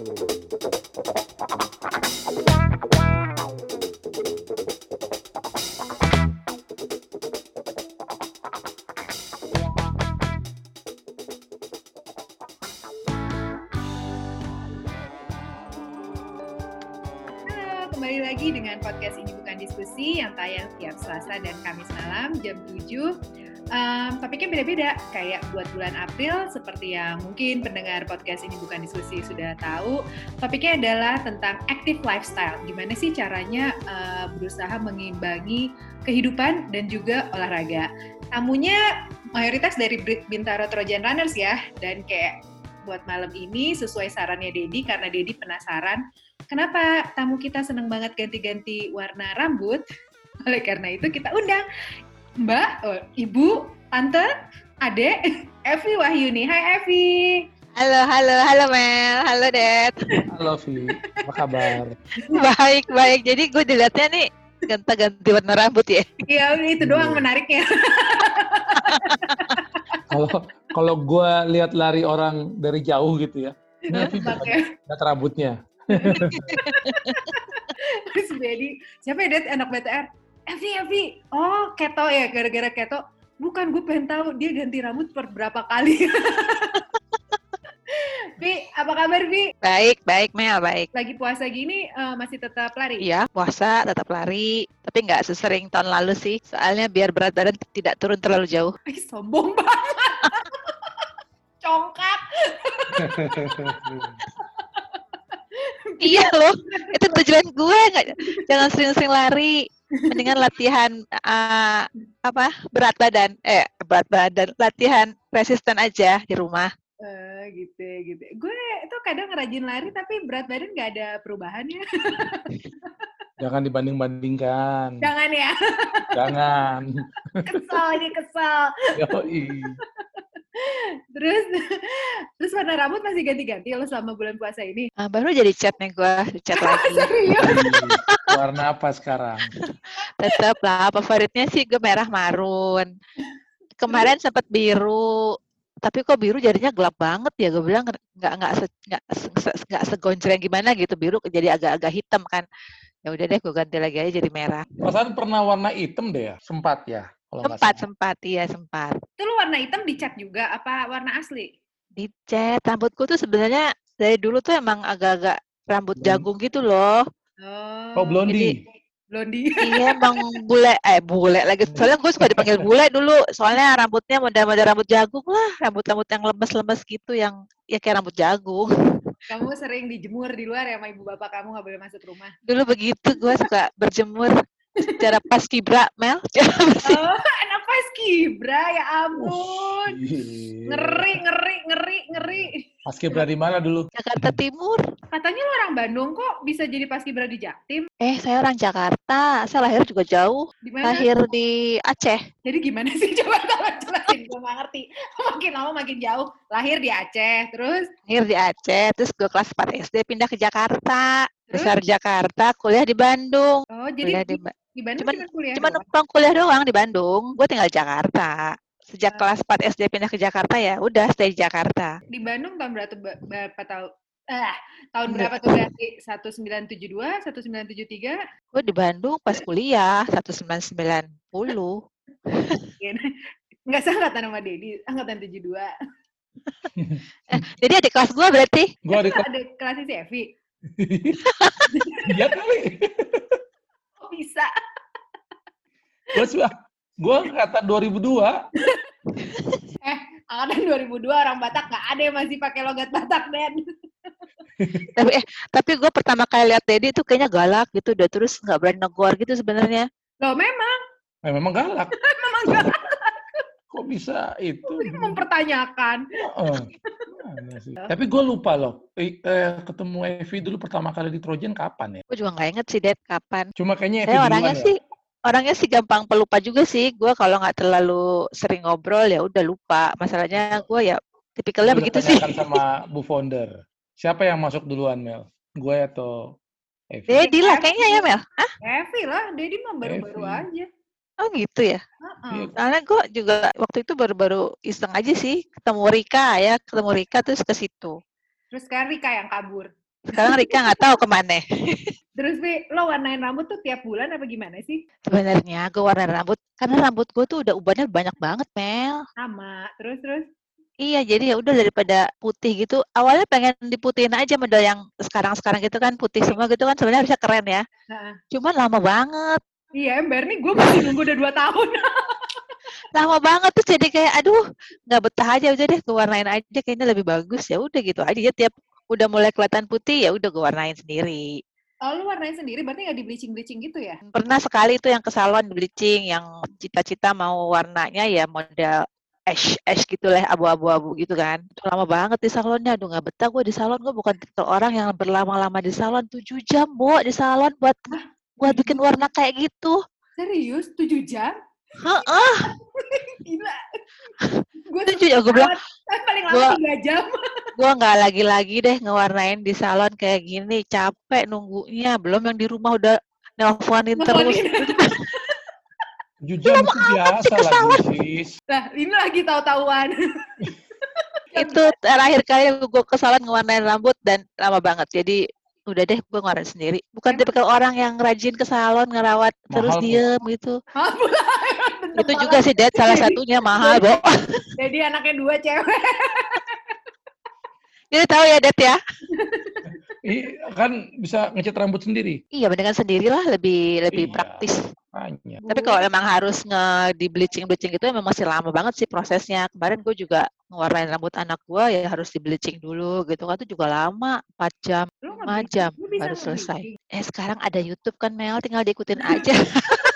Kembali lagi dengan podcast ini bukan diskusi yang tayang tiap Selasa dan Kamis malam jam 7. Um, topiknya beda-beda, kayak buat bulan April seperti yang mungkin pendengar podcast ini bukan diskusi sudah tahu. Topiknya adalah tentang active lifestyle. Gimana sih caranya uh, berusaha mengimbangi kehidupan dan juga olahraga. Tamunya mayoritas dari Bintaro Trojan Runners ya, dan kayak buat malam ini sesuai sarannya Dedi karena Dedi penasaran kenapa tamu kita seneng banget ganti-ganti warna rambut. Oleh karena itu kita undang Mbak, oh, Ibu, Tante, Ade, Evi Wahyuni. Hai Evi. Halo, halo, halo Mel, halo Dad. Halo Vi, apa kabar? baik, baik. Jadi gue dilihatnya nih ganti-ganti warna rambut ya. Iya, itu doang Iya. menariknya. Kalau kalau gue lihat lari orang dari jauh gitu ya, ini lihat rambutnya. Terus Dedi, siapa ya Dad anak BTR? Evi, Evi. Oh, keto ya, gara-gara keto. Bukan, gue pengen tahu dia ganti rambut per berapa kali. Vi, apa kabar Vi? Baik, baik Mel, baik. Lagi puasa gini eh, masih tetap lari? Iya, puasa tetap lari, tapi nggak sesering tahun lalu sih. Soalnya biar berat badan tidak turun terlalu jauh. Ih, sombong banget. Congkak. iya loh, itu tujuan gue. Nggak, jangan sering-sering lari. Mendingan latihan uh, apa berat badan, eh berat badan, latihan resisten aja di rumah. Eh, gitu gitu. Gue itu kadang rajin lari tapi berat badan nggak ada perubahannya. Jangan dibanding-bandingkan. Jangan ya. Jangan. Kesel ini kesel. Yoi. Terus terus warna rambut masih ganti-ganti lo selama bulan puasa ini. Ah, baru jadi chat nih gue, chat lagi. Warna apa sekarang? Tetap lah, favoritnya sih gue merah marun. Kemarin sempat biru, tapi kok biru jadinya gelap banget ya. Gue bilang nggak nggak se, nggak se- se- nggak segonjreng gimana gitu. Biru jadi agak-agak hitam kan. Ya udah deh, gue ganti lagi aja jadi merah. Perasaan pernah warna hitam deh ya? Sempat ya? Kalau Sempat, sempat, iya sempat. Itu lo warna hitam dicat juga apa warna asli? Dicat, rambutku tuh sebenarnya dari dulu tuh emang agak-agak rambut Blond. jagung gitu loh. Oh, Oh, blondi. Blondi. Iya emang bule, eh bule lagi. Soalnya gue suka dipanggil bule dulu. Soalnya rambutnya model-model rambut jagung lah. Rambut-rambut yang lemes-lemes gitu yang ya kayak rambut jagung. Kamu sering dijemur di luar ya sama ibu bapak kamu nggak boleh masuk rumah. Dulu begitu gue suka berjemur secara pas kibra, Mel. Cara. Oh, anak pas kibra ya ampun. Ngeri, ngeri, ngeri, ngeri. Paskibra di mana dulu? Jakarta Timur. Katanya lu orang Bandung kok bisa jadi paskibra di Jaktim? Eh, saya orang Jakarta. Saya lahir juga jauh. Di mana? Lahir di Aceh. Jadi gimana sih? Coba tolong jelasin, gue gak ngerti. Makin lama makin jauh. Lahir di Aceh, terus Lahir di Aceh, terus gue kelas 4 SD pindah ke Jakarta. Terus? Besar Jakarta, kuliah di Bandung. oh jadi Kuliah di, di, Ba- di Bandung cuman- cuma kuliah Cuma doang? numpang kuliah doang di Bandung. Gue tinggal di Jakarta. Sejak Ah. kelas 4 SD pindah ke Jakarta ya, udah stay di Jakarta. Di Bandung tahun berapa, berapa tahun? Ah, tahun Iya. berapa tuh berarti? 1972, 1973? Gue di Bandung pas kuliah 1990. Nggak seangkatan sama Dedi, angkatan 72. Jadi adik kelas gue berarti. Gue di Ada kelasnya si Evi. Iya kali. Kok bisa? Gue sudah. Gue kata 2002. Angkatan 2002 orang Batak nggak ada yang masih pakai logat Batak, Den. Tapi eh tapi gue pertama kali lihat Dedi tuh kayaknya galak gitu, udah terus nggak berani negor gitu sebenarnya. Loh memang, Eh, memang galak. memang nggak Kok bisa itu? mempertanyakan. Heeh. Gimana sih? Tapi gue lupa loh. Eh, eh, ketemu Evi dulu pertama kali di Trojan kapan ya? Gue juga nggak inget sih Ded kapan. Cuma kayaknya Evi Saya orangnya ya? sih orangnya sih gampang pelupa juga sih. Gue kalau nggak terlalu sering ngobrol ya udah lupa. Masalahnya gue ya tipikalnya Udah begitu sih. sama Bu Founder. Siapa yang masuk duluan, Mel? Gue atau Evi? Dedi lah kayaknya ya Mel. Hah? Evi lah, Dedi mah baru-baru aja. Oh gitu ya. Iya. Soalnya gue juga waktu itu baru-baru iseng aja sih ketemu Rika ya, ketemu Rika terus ke situ. Terus sekarang Rika yang kabur. Sekarang Rika nggak tahu ke mana. Terus Pi, lo warnain rambut tuh tiap bulan apa gimana sih? Sebenarnya gue warna rambut karena rambut gue tuh udah ubannya banyak banget, Mel. Sama. Terus terus. Iya, jadi ya udah daripada putih gitu. Awalnya pengen diputihin aja model yang sekarang-sekarang gitu kan putih semua gitu kan sebenarnya harusnya keren ya. Nah, Cuman lama banget. Iya ember nih gue masih nunggu udah dua tahun. Lama banget tuh jadi kayak aduh, nggak betah aja udah deh gue warnain aja kayaknya lebih bagus. Ya udah gitu aja ya tiap udah mulai kelihatan putih ya udah gue warnain sendiri. Oh, lu warnain sendiri? Berarti nggak di bleaching bleaching gitu ya? Pernah sekali itu yang ke salon bleaching yang cita-cita mau warnanya ya model ash ash gitu lah abu-abu-abu gitu kan. Itu lama banget di salonnya. Aduh nggak betah gue di salon. Gue bukan tipe orang yang berlama-lama di salon. 7 jam bu di salon buat buat bikin warna kayak gitu Serius? 7 jam? Heeh, Gila. Gue tujuh ya gue bilang paling lama gua- 3 jam. gue nggak lagi-lagi deh ngewarnain di salon kayak gini capek nunggunya belum yang di rumah udah nelfonin terus. Tujuh jam itu biasa lah, sis. Nah, ini lagi tahu-tahuan. itu terakhir kali gue ke salon ngewarnain rambut dan lama banget jadi udah deh gue ngewarnain sendiri bukan Emang? tipe orang yang rajin ke salon ngerawat terus Mahal, Bu. diem gitu itu juga sih Dad salah satunya mahal Bo Jadi anaknya dua cewek. jadi tahu ya Dad ya kan bisa ngecat rambut sendiri. iya mendingan sendirilah lebih lebih Iya. praktis Hanya. tapi kalau emang harus nge di bleaching bleaching itu emang masih lama banget sih prosesnya kemarin gue juga ngewarnain rambut anak gue ya harus di bleaching dulu gitu kan itu juga lama 4 jam Lu 5 bleaching? jam baru selesai eh sekarang ada YouTube kan Mel tinggal diikutin aja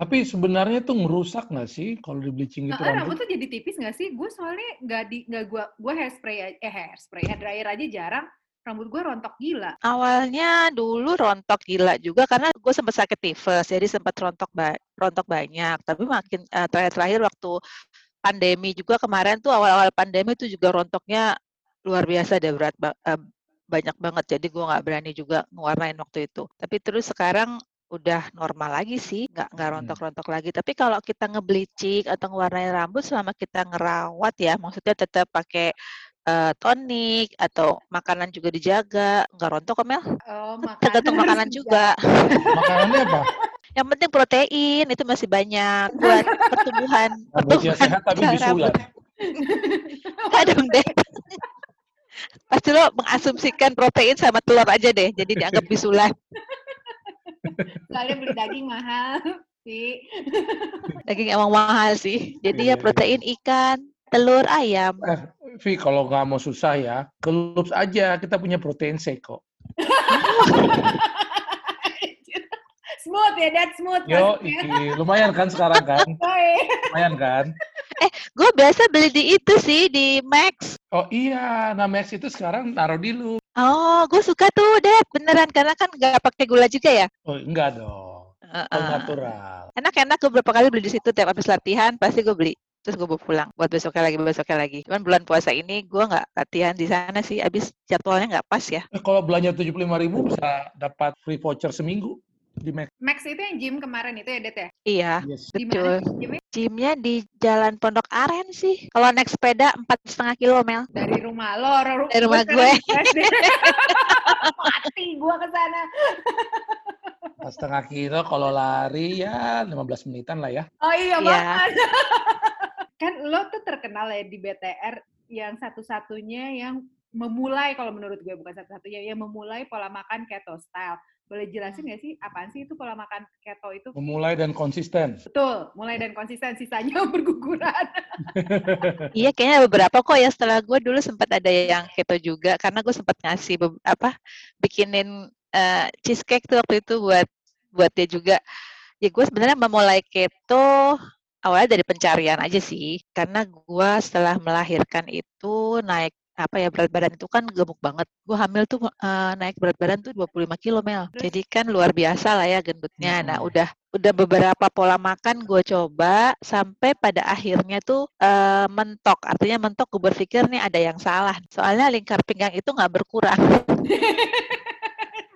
Tapi sebenarnya tuh ngerusak nggak sih kalau di bleaching itu Nah, rambut tuh jadi tipis nggak sih? Gue soalnya nggak di nggak gue gue hairspray eh hairspray hair dryer aja jarang. Rambut gue rontok gila. Awalnya dulu rontok gila juga karena gue sempat sakit tifus, jadi sempat rontok ba- rontok banyak. Tapi makin eh, terakhir-terakhir waktu pandemi juga kemarin tuh awal-awal pandemi tuh juga rontoknya luar biasa deh berat eh, banyak banget. Jadi gue nggak berani juga ngewarnain waktu itu. Tapi terus sekarang udah normal lagi sih, nggak nggak Hmm. rontok-rontok lagi. Tapi kalau kita nge-bleaching atau ngewarnain rambut selama kita ngerawat ya, maksudnya tetap pakai tonik atau makanan juga dijaga, nggak rontok kok Mel. Oh, Tergantung makanan juga. Makanannya apa? Yang penting protein itu masih banyak buat pertumbuhan. Rambutnya pertumbuhan sehat tapi bisulan. Nggak dong deh. Pasti lo mengasumsikan protein sama telur aja deh, jadi dianggap bisulan. Soalnya beli daging mahal sih. Daging emang mahal sih. Jadi ya iya. protein ikan, telur, ayam. Eh, Vi, kalau nggak mau susah ya, ke Loops aja. Kita punya protein shake kok. smooth ya, that smooth. Yo, iki. lumayan kan sekarang kan? Lumayan kan? Gue biasa beli di itu sih, di Max. Oh iya, nah Max itu sekarang taruh di lu. Oh, gue suka tuh, Dad. Beneran, karena kan nggak pakai gula juga ya. Oh enggak dong. All Heeh. natural. Enak-enak gue beberapa kali beli di situ tiap habis latihan pasti gue beli terus gue bawa pulang buat besoknya lagi besoknya lagi cuman bulan puasa ini gue nggak latihan di sana sih abis jadwalnya nggak pas ya Eh, kalau belanja tujuh puluh ribu bisa dapat free voucher seminggu di Max. Max itu yang gym kemarin itu ya, Det ya? iya Yes. Di betul mana gymnya? gymnya di Jalan Pondok Aren sih kalau naik sepeda empat setengah kilo Mel Dari rumah lo, ru- Dari rumah gue. Mati gue ke sana. Pas setengah kilo kalau lari ya 15 menitan lah ya. Oh iya, Iya. banget. kan lo tuh terkenal ya di BTR yang satu-satunya yang memulai kalau menurut gue bukan satu-satunya yang memulai pola makan keto style. Boleh jelasin nggak sih apaan sih itu pola makan keto itu? Memulai dan konsisten. Betul, mulai dan konsisten sisanya berguguran. iya kayaknya beberapa kok ya setelah gue dulu sempat ada yang keto juga karena gue sempat ngasih apa bikinin eh, cheesecake tuh waktu itu buat buat dia juga ya gue sebenarnya memulai keto awalnya dari pencarian aja sih karena gue setelah melahirkan itu naik apa ya berat badan itu kan gemuk banget. Gue hamil tuh eh, naik berat badan tuh 25 kilo mel. Jadi kan luar biasa lah ya gendutnya. Nah Mm-mm. udah udah beberapa pola makan gue coba sampai pada akhirnya tuh eh, mentok. Artinya mentok gue berpikir nih ada yang salah. Soalnya lingkar pinggang itu nggak berkurang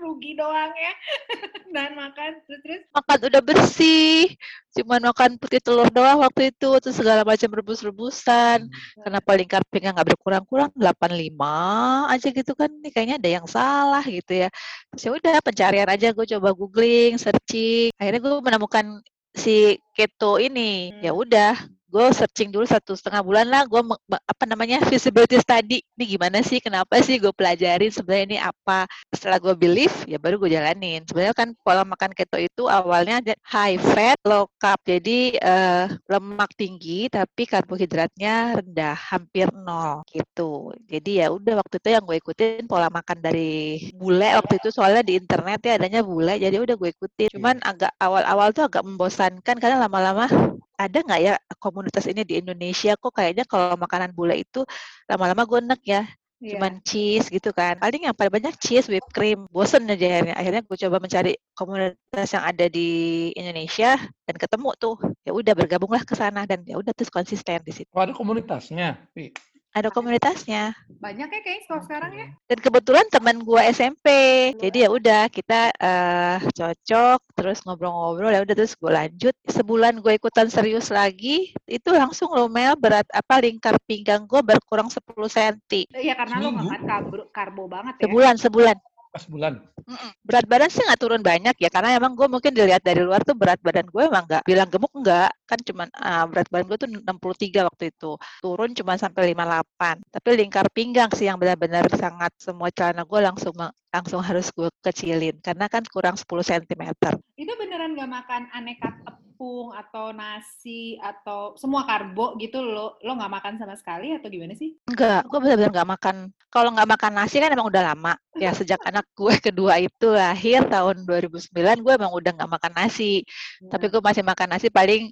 rugi doang ya. Dan makan terus terus. Makan udah bersih, cuman makan putih telur doang waktu itu, terus segala macam rebus-rebusan. Kenapa lingkar pinggang nggak berkurang-kurang 85 aja gitu kan? Ini kayaknya ada yang salah gitu ya. Terus ya udah pencarian aja gue coba googling, searching. Akhirnya gue menemukan si keto ini. Ya udah, gue searching dulu satu setengah bulan lah gue apa namanya feasibility study. Ini gimana sih kenapa sih gue pelajarin sebenarnya ini apa? Setelah gue believe ya baru gue jalanin. Sebenarnya kan pola makan keto itu awalnya high fat low carb jadi uh, lemak tinggi tapi karbohidratnya rendah hampir nol gitu. Jadi ya udah waktu itu yang gue ikutin pola makan dari bule waktu itu soalnya di internet ya adanya bule jadi udah gue ikutin. Cuman agak awal-awal tuh agak membosankan karena lama-lama ada nggak ya komunitas ini di Indonesia? Kok kayaknya kalau makanan bule itu lama-lama gue enek ya yeah. cuman cheese gitu kan. Paling yang paling banyak cheese whipped cream. Bosen aja akhirnya. Akhirnya gue coba mencari komunitas yang ada di Indonesia dan ketemu tuh. Ya udah bergabunglah ke sana dan ya udah terus konsisten di situ. Oh, ada komunitasnya ada komunitasnya. Banyak ya kayaknya kalau sekarang ya. Dan kebetulan teman gue SMP. Jadi ya udah kita uh, cocok terus ngobrol-ngobrol ya udah terus gue lanjut. Sebulan gue ikutan serius lagi, itu langsung lo Mel berat apa lingkar pinggang gue berkurang 10 cm. Iya karena lo makan karbo, karbo banget ya. Sebulan, sebulan pas bulan. Berat badan sih nggak turun banyak ya, karena emang gue mungkin dilihat dari luar tuh berat badan gue emang nggak bilang gemuk nggak, kan cuman uh, berat badan gue tuh 63 waktu itu, turun cuma sampai 58. Tapi lingkar pinggang sih yang benar-benar sangat semua celana gue langsung langsung harus gue kecilin, karena kan kurang 10 cm. Itu beneran nggak makan aneka tepung atau nasi atau semua karbo gitu lo lo nggak makan sama sekali atau gimana sih? Enggak, gue benar-benar nggak makan. Kalau nggak makan nasi kan emang udah lama. Ya sejak anak gue kedua itu lahir tahun 2009 gue emang udah nggak makan nasi. Hmm. Tapi gue masih makan nasi paling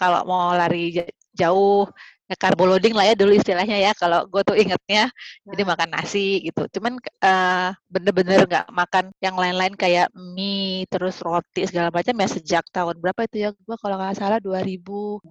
kalau mau lari jauh ya carbo loading lah ya dulu istilahnya ya kalau gue tuh ingetnya nah. jadi makan nasi gitu. Cuman uh, bener-bener nggak makan yang lain-lain kayak mie terus roti segala macam ya sejak tahun berapa itu ya? Gue kalau nggak salah 2016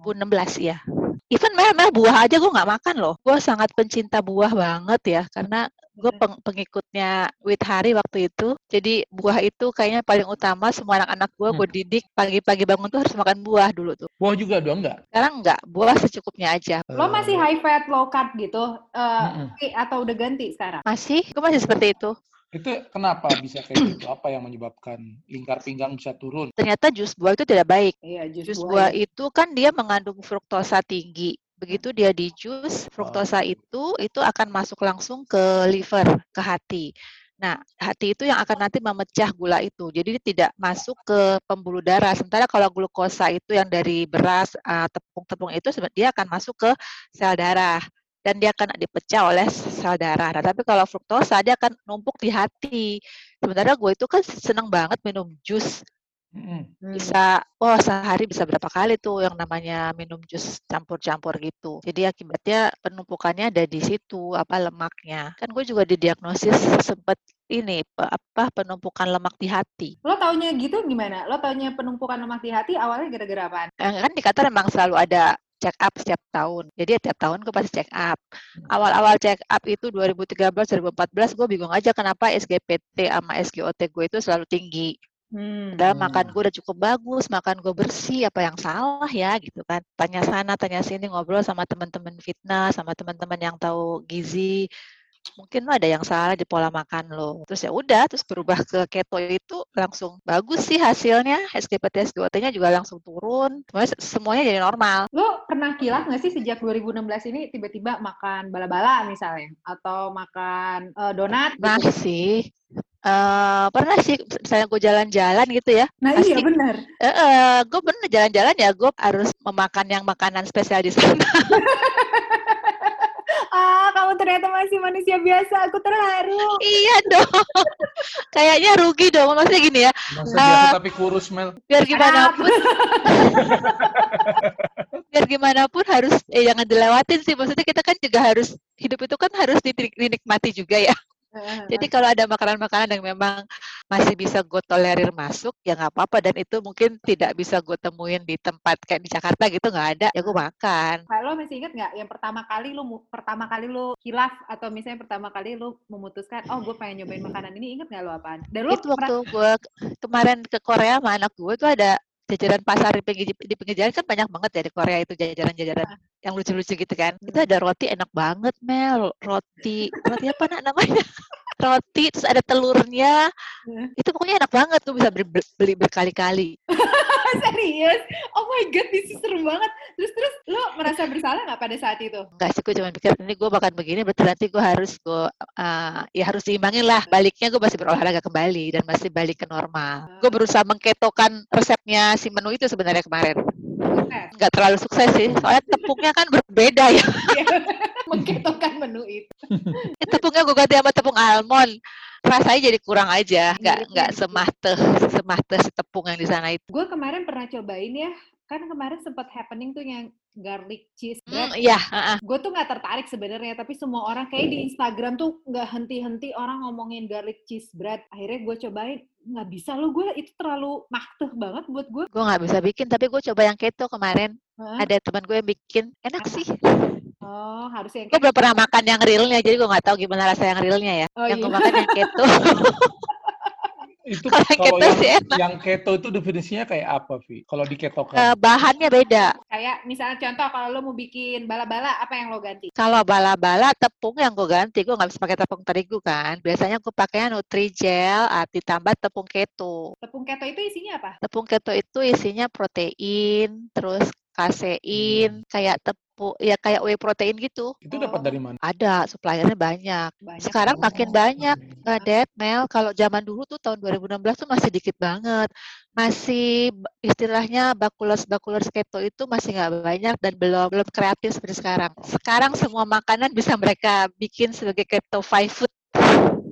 ya even meh buah aja gue nggak makan loh. Gue sangat pencinta buah banget ya karena gue peng pengikutnya Wit Hari waktu itu. Jadi buah itu kayaknya paling utama semua anak-anak gue gue hmm. didik pagi-pagi bangun tuh harus makan buah dulu tuh. Buah juga dong enggak? Sekarang enggak, buah secukupnya aja. Lo masih high fat, low carb gitu? Uh, hmm. Atau udah ganti sekarang? Masih, gue masih seperti itu. Itu kenapa bisa kayak gitu? Apa yang menyebabkan lingkar pinggang bisa turun? Ternyata jus buah itu tidak baik. Iya, jus, jus buah, buah ya. itu kan dia mengandung fruktosa tinggi begitu dia di jus fruktosa itu itu akan masuk langsung ke liver ke hati Nah, hati itu yang akan nanti memecah gula itu. Jadi tidak masuk ke pembuluh darah. Sementara kalau glukosa itu yang dari beras, tepung-tepung itu dia akan masuk ke sel darah dan dia akan dipecah oleh sel darah. Nah, tapi kalau fruktosa dia akan numpuk di hati. Sementara gue itu kan seneng banget minum jus Hmm. Bisa, oh sehari bisa berapa kali tuh yang namanya minum jus campur-campur gitu. Jadi akibatnya penumpukannya ada di situ, apa lemaknya. Kan gue juga didiagnosis sempat ini apa penumpukan lemak di hati. Lo taunya gitu gimana? Lo taunya penumpukan lemak di hati awalnya gara-gara apa? Eh, kan di Qatar memang selalu ada check up setiap tahun. Jadi ya tiap tahun gue pasti check up. Hmm. Awal-awal check up itu 2013, 2014 gue bingung aja kenapa SGPT sama SGOT gue itu selalu tinggi. Hmm. Makan gue udah cukup bagus, makan gue bersih, apa yang salah ya gitu kan. Tanya sana, tanya sini, ngobrol sama teman-teman fitness, sama teman-teman yang tahu gizi. Mungkin lo ada yang salah di pola makan lo. Terus ya udah, terus berubah ke keto itu langsung bagus sih hasilnya. SGPT SGOT-nya juga langsung turun. Semuanya, semuanya jadi normal. Lo pernah kilat nggak sih sejak 2016 ini tiba-tiba makan bala-bala misalnya? Atau makan uh, donat? Nah gitu? sih, Uh, pernah sih misalnya gue jalan-jalan gitu ya. Nah pasti, iya benar. Uh, uh, gue bener jalan-jalan ya gue harus memakan yang makanan spesial di sana. Ah kamu ternyata masih manusia biasa aku terharu. Iya dong. Kayaknya rugi dong maksudnya gini ya. Masa uh, tapi kurus Mel. biar gimana pun. Biar gimana pun harus eh jangan dilewatin sih. Maksudnya kita kan juga harus hidup itu kan harus dinikmati juga ya Jadi kalau ada makanan-makanan yang memang masih bisa gue tolerir masuk, ya nggak apa-apa. Dan itu mungkin tidak bisa gue temuin di tempat kayak di Jakarta gitu nggak ada, ya gue makan. Lo masih inget nggak yang pertama kali lo pertama kali lo hilaf atau misalnya pertama kali lo memutuskan, oh gue pengen nyobain makanan ini, inget nggak lo apaan? Dan lo itu waktu gue kemarin ke Korea sama anak gue tuh ada jajaran pasar di pinggir di pinggir jalan kan banyak banget ya di Korea itu jajaran-jajaran yang lucu-lucu gitu kan. Itu ada roti enak banget Mel, roti roti apa nak namanya? roti terus ada telurnya. Itu pokoknya enak banget tuh bisa beli, beli berkali-kali. Serius? Oh my god, ini seru banget. Terus terus lo merasa bersalah nggak pada saat itu? Enggak sih, gue cuma pikir ini gue makan begini, berarti nanti gue harus gue uh, ya harus diimbangin lah. Baliknya gue masih berolahraga kembali dan masih balik ke normal. Uh. Gue berusaha mengketokan resepnya si menu itu sebenarnya kemarin. Nggak terlalu sukses sih, soalnya tepungnya kan berbeda ya. Iya, mengketokan menu itu. tepungnya gue ganti sama tepung almond. Rasanya jadi kurang aja nggak nggak semate semate si tepung yang di sana itu. Gue kemarin pernah cobain ya kan kemarin sempat happening tuh yang garlic cheese bread. Mm, iya. Uh, uh. Gue tuh nggak tertarik sebenarnya, tapi semua orang kayak di Instagram tuh nggak henti-henti orang ngomongin garlic cheese bread. Akhirnya gue cobain, nggak bisa lo gue itu terlalu makteh banget buat gue. Gue nggak bisa bikin, tapi gue coba yang keto kemarin. Huh? Ada teman gue yang bikin, enak Apa? sih. Oh, harusnya yang Gue belum pernah makan yang realnya, jadi gue nggak tahu gimana rasa yang realnya ya. Oh, yang iya. gue makan yang keto. itu kalau keto yang, sih enak. yang keto itu definisinya kayak apa, Vi? Kalau di keto kan? Uh, bahannya beda. Kayak misalnya contoh kalau lo mau bikin bala-bala, apa yang lo ganti? Kalau bala-bala tepung yang gue ganti, gue nggak bisa pakai tepung terigu kan. Biasanya gue pakainya Nutrijel uh, ditambah tepung keto. Tepung keto itu isinya apa? Tepung keto itu isinya protein, terus kasein, hmm. kayak tepung ya kayak whey protein gitu. Itu dapat dari mana? Ada, suppliernya banyak. banyak. Sekarang oh. makin banyak, uh, Dad, Mel. Kalau zaman dulu tuh tahun 2016 tuh masih dikit banget. Masih istilahnya bakulers-bakulers keto itu masih nggak banyak dan belum belum kreatif seperti sekarang. Sekarang semua makanan bisa mereka bikin sebagai keto five food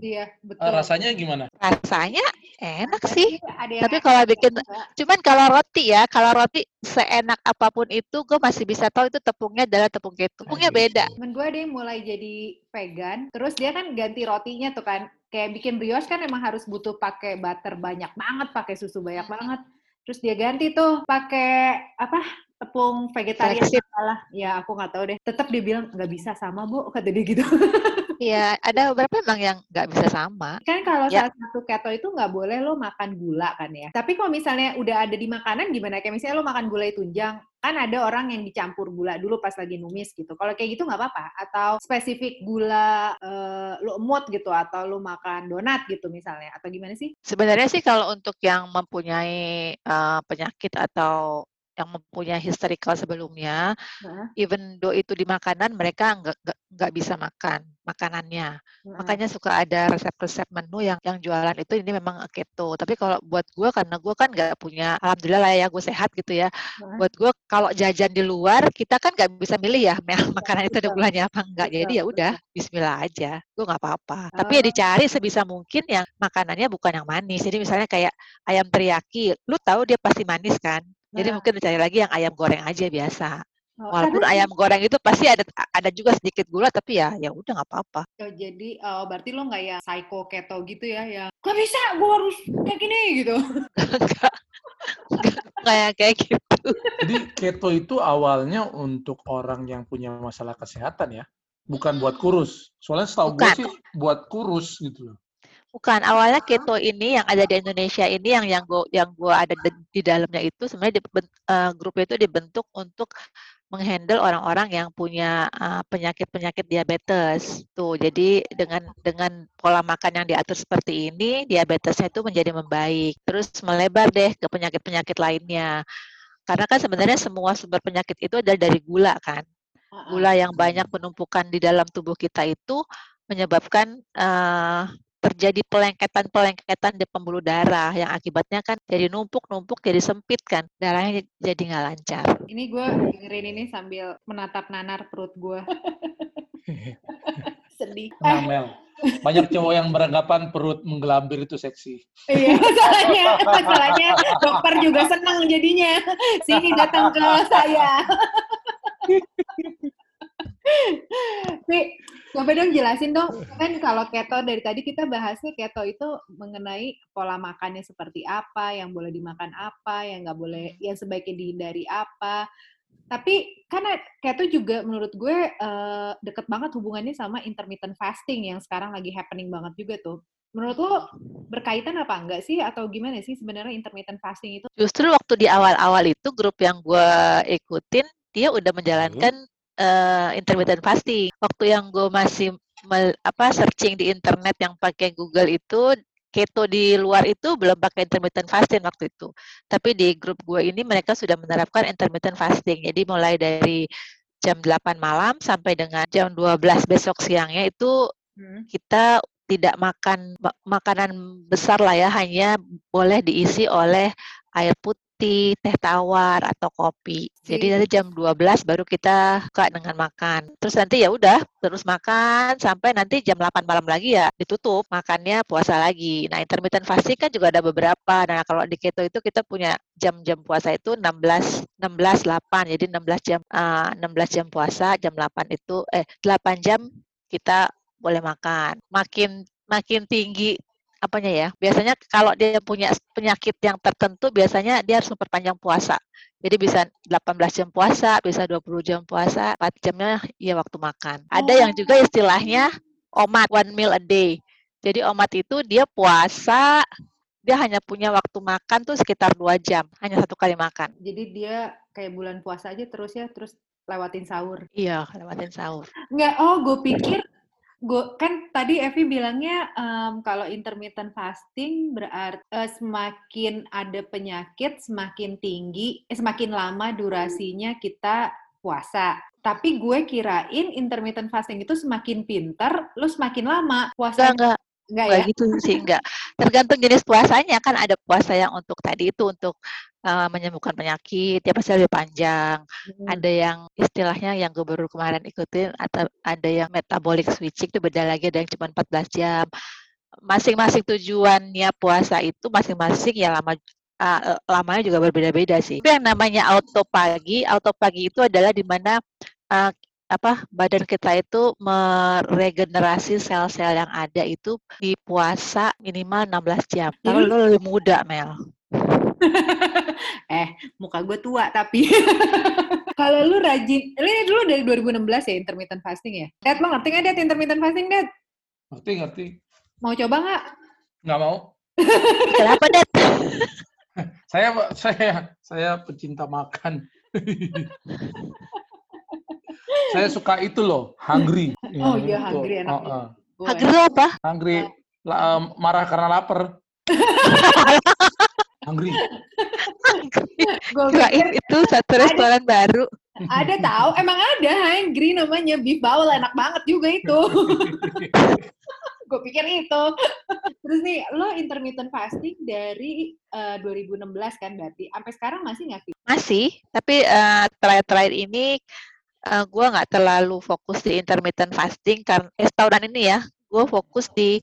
Iya, betul. Uh, rasanya gimana? Rasanya enak sih. Ada Tapi kalau bikin, juga. cuman kalau roti ya, kalau roti seenak apa pun itu, gue masih bisa tahu itu tepungnya adalah tepung keto. Tepungnya beda. Temen gue deh mulai jadi vegan, terus dia kan ganti rotinya tuh kan. Kayak bikin brioche kan emang harus butuh pakai butter banyak banget, pakai susu banyak banget. Terus dia ganti tuh pakai apa tepung vegetarian salah ya aku nggak tahu deh tetap dia bilang nggak bisa sama bu kata dia gitu Iya, ada beberapa emang yang nggak bisa sama. Kan kalau ya. salah satu keto itu nggak boleh lo makan gula kan ya. Tapi kalau misalnya udah ada di makanan gimana? Kayak misalnya lo makan gulai tunjang, kan ada orang yang dicampur gula dulu pas lagi numis gitu. Kalau kayak gitu nggak apa-apa. Atau spesifik gula uh, lo emut gitu atau lo makan donat gitu misalnya. Atau gimana sih? Sebenarnya sih kalau untuk yang mempunyai uh, penyakit atau yang mempunyai historical sebelumnya, huh? even though itu di makanan mereka nggak nggak bisa makan makanannya. Huh? Makanya suka ada resep-resep menu yang yang jualan itu ini memang keto. Tapi kalau buat gue karena gue kan nggak punya, alhamdulillah lah ya gue sehat gitu ya. Huh? Buat gue kalau jajan di luar kita kan nggak bisa milih ya makanan itu ada gulanya apa enggak. Jadi ya udah Bismillah aja. Gue nggak apa-apa. Tapi ya dicari sebisa mungkin yang makanannya bukan yang manis. Jadi misalnya kayak ayam teriyaki, lu tahu dia pasti manis kan? Jadi mungkin dicari lagi yang ayam goreng aja biasa. Oh, Walaupun ayam goreng itu pasti ada ada juga sedikit gula tapi ya ya udah nggak apa-apa. Oh, jadi uh, berarti lo nggak ya psycho keto gitu ya ya gak bisa gue harus kayak gini gitu. kayak kayak gitu. Jadi keto itu awalnya untuk orang yang punya masalah kesehatan ya, bukan buat kurus. Soalnya setahu gue sih buat kurus gitu loh. Bukan, awalnya keto ini yang ada di Indonesia ini yang yang gua yang gua ada di, di dalamnya itu sebenarnya di, uh, grup itu dibentuk untuk menghandle orang-orang yang punya penyakit-penyakit uh, diabetes. Tuh, jadi dengan dengan pola makan yang diatur seperti ini, diabetesnya itu menjadi membaik. Terus melebar deh ke penyakit-penyakit lainnya. Karena kan sebenarnya semua sumber penyakit itu adalah dari gula kan. Gula yang banyak penumpukan di dalam tubuh kita itu menyebabkan uh, terjadi pelengketan-pelengketan di pembuluh darah yang akibatnya kan jadi numpuk-numpuk jadi sempit kan darahnya jadi nggak lancar. Ini gue dengerin ini sambil menatap nanar perut gue. Sedih. Namel. Banyak cowok yang beranggapan perut menggelambir itu seksi. Iya, masalahnya, masalahnya dokter juga senang jadinya. Sini datang ke saya. Nih, coba dong jelasin dong. Kan kalau keto dari tadi kita bahasnya keto itu mengenai pola makannya seperti apa, yang boleh dimakan apa, yang nggak boleh, yang sebaiknya dihindari apa. Tapi karena keto juga menurut gue uh, deket banget hubungannya sama intermittent fasting yang sekarang lagi happening banget juga tuh. Menurut lo berkaitan apa enggak sih atau gimana sih sebenarnya intermittent fasting itu? Justru waktu di awal-awal itu grup yang gue ikutin dia udah menjalankan hmm. Uh, intermittent fasting. Waktu yang gue masih me, apa searching di internet yang pakai Google itu keto di luar itu belum pakai intermittent fasting waktu itu. Tapi di grup gue ini mereka sudah menerapkan intermittent fasting. Jadi mulai dari jam 8 malam sampai dengan jam 12 besok siangnya itu hmm. kita tidak makan makanan besar lah ya, hanya boleh diisi oleh air putih, teh tawar atau kopi. Jadi dari jam 12 baru kita buka dengan makan. Terus nanti ya udah terus makan sampai nanti jam 8 malam lagi ya ditutup makannya puasa lagi. Nah, intermittent fasting kan juga ada beberapa. Nah, kalau di keto itu kita punya jam-jam puasa itu 16 16 8. Jadi 16 jam uh, 16 jam puasa, jam 8 itu eh 8 jam kita boleh makan. Makin makin tinggi apanya ya. Biasanya kalau dia punya penyakit yang tertentu biasanya dia harus memperpanjang puasa. Jadi bisa 18 jam puasa, bisa 20 jam puasa, 4 jamnya ya waktu makan. Ada yang juga oh. istilahnya omat, one meal a day. Jadi omat itu dia puasa, dia hanya punya waktu makan tuh sekitar dua jam, hanya satu kali makan. Jadi dia kayak bulan puasa aja terus ya, terus lewatin sahur. Iya, lewatin sahur. Enggak, oh gue pikir Gue kan tadi Evi bilangnya um, kalau intermittent fasting berarti uh, semakin ada penyakit semakin tinggi, eh, semakin lama durasinya kita puasa. Tapi gue kirain intermittent fasting itu semakin pinter, lu semakin lama puasa. Enggak. Enggak ya? gitu sih, enggak. Tergantung jenis puasanya kan ada puasa yang untuk tadi itu untuk uh, menyembuhkan penyakit, ya pasti lebih panjang. Hmm. Ada yang istilahnya yang gue baru kemarin ikutin atau ada yang metabolic switching itu beda lagi ada yang cuma 14 jam. Masing-masing tujuannya puasa itu masing-masing ya lama uh, lamanya juga berbeda-beda sih. Itu yang namanya auto pagi, auto pagi itu adalah di mana uh, apa badan kita itu meregenerasi sel-sel yang ada itu di puasa minimal 16 jam. Kalau lo lebih muda, Mel. eh, muka gue tua tapi. Kalau lu rajin, ini dulu dari 2016 ya intermittent fasting ya? Dad, lo ngerti nggak Dad intermittent fasting, Dad? Ngerti, ngerti. Mau coba nggak? Nggak mau. Kenapa, Dad? saya saya saya pecinta makan. Saya suka itu loh, hungry. Oh iya, hungry enak. Oh, uh. Hungry apa? Hungry, La, um, marah karena lapar. hungry. Gue kirain itu satu restoran ada, baru. Ada tahu, emang ada hungry namanya beef bowl enak banget juga itu. gue pikir itu. Terus nih, lo intermittent fasting dari uh, eh, 2016 kan berarti. Sampai sekarang masih nggak sih? Masih, tapi uh, terakhir-terakhir ini uh, eh, gue nggak terlalu fokus di intermittent fasting karena eh, tahunan ini ya gue fokus di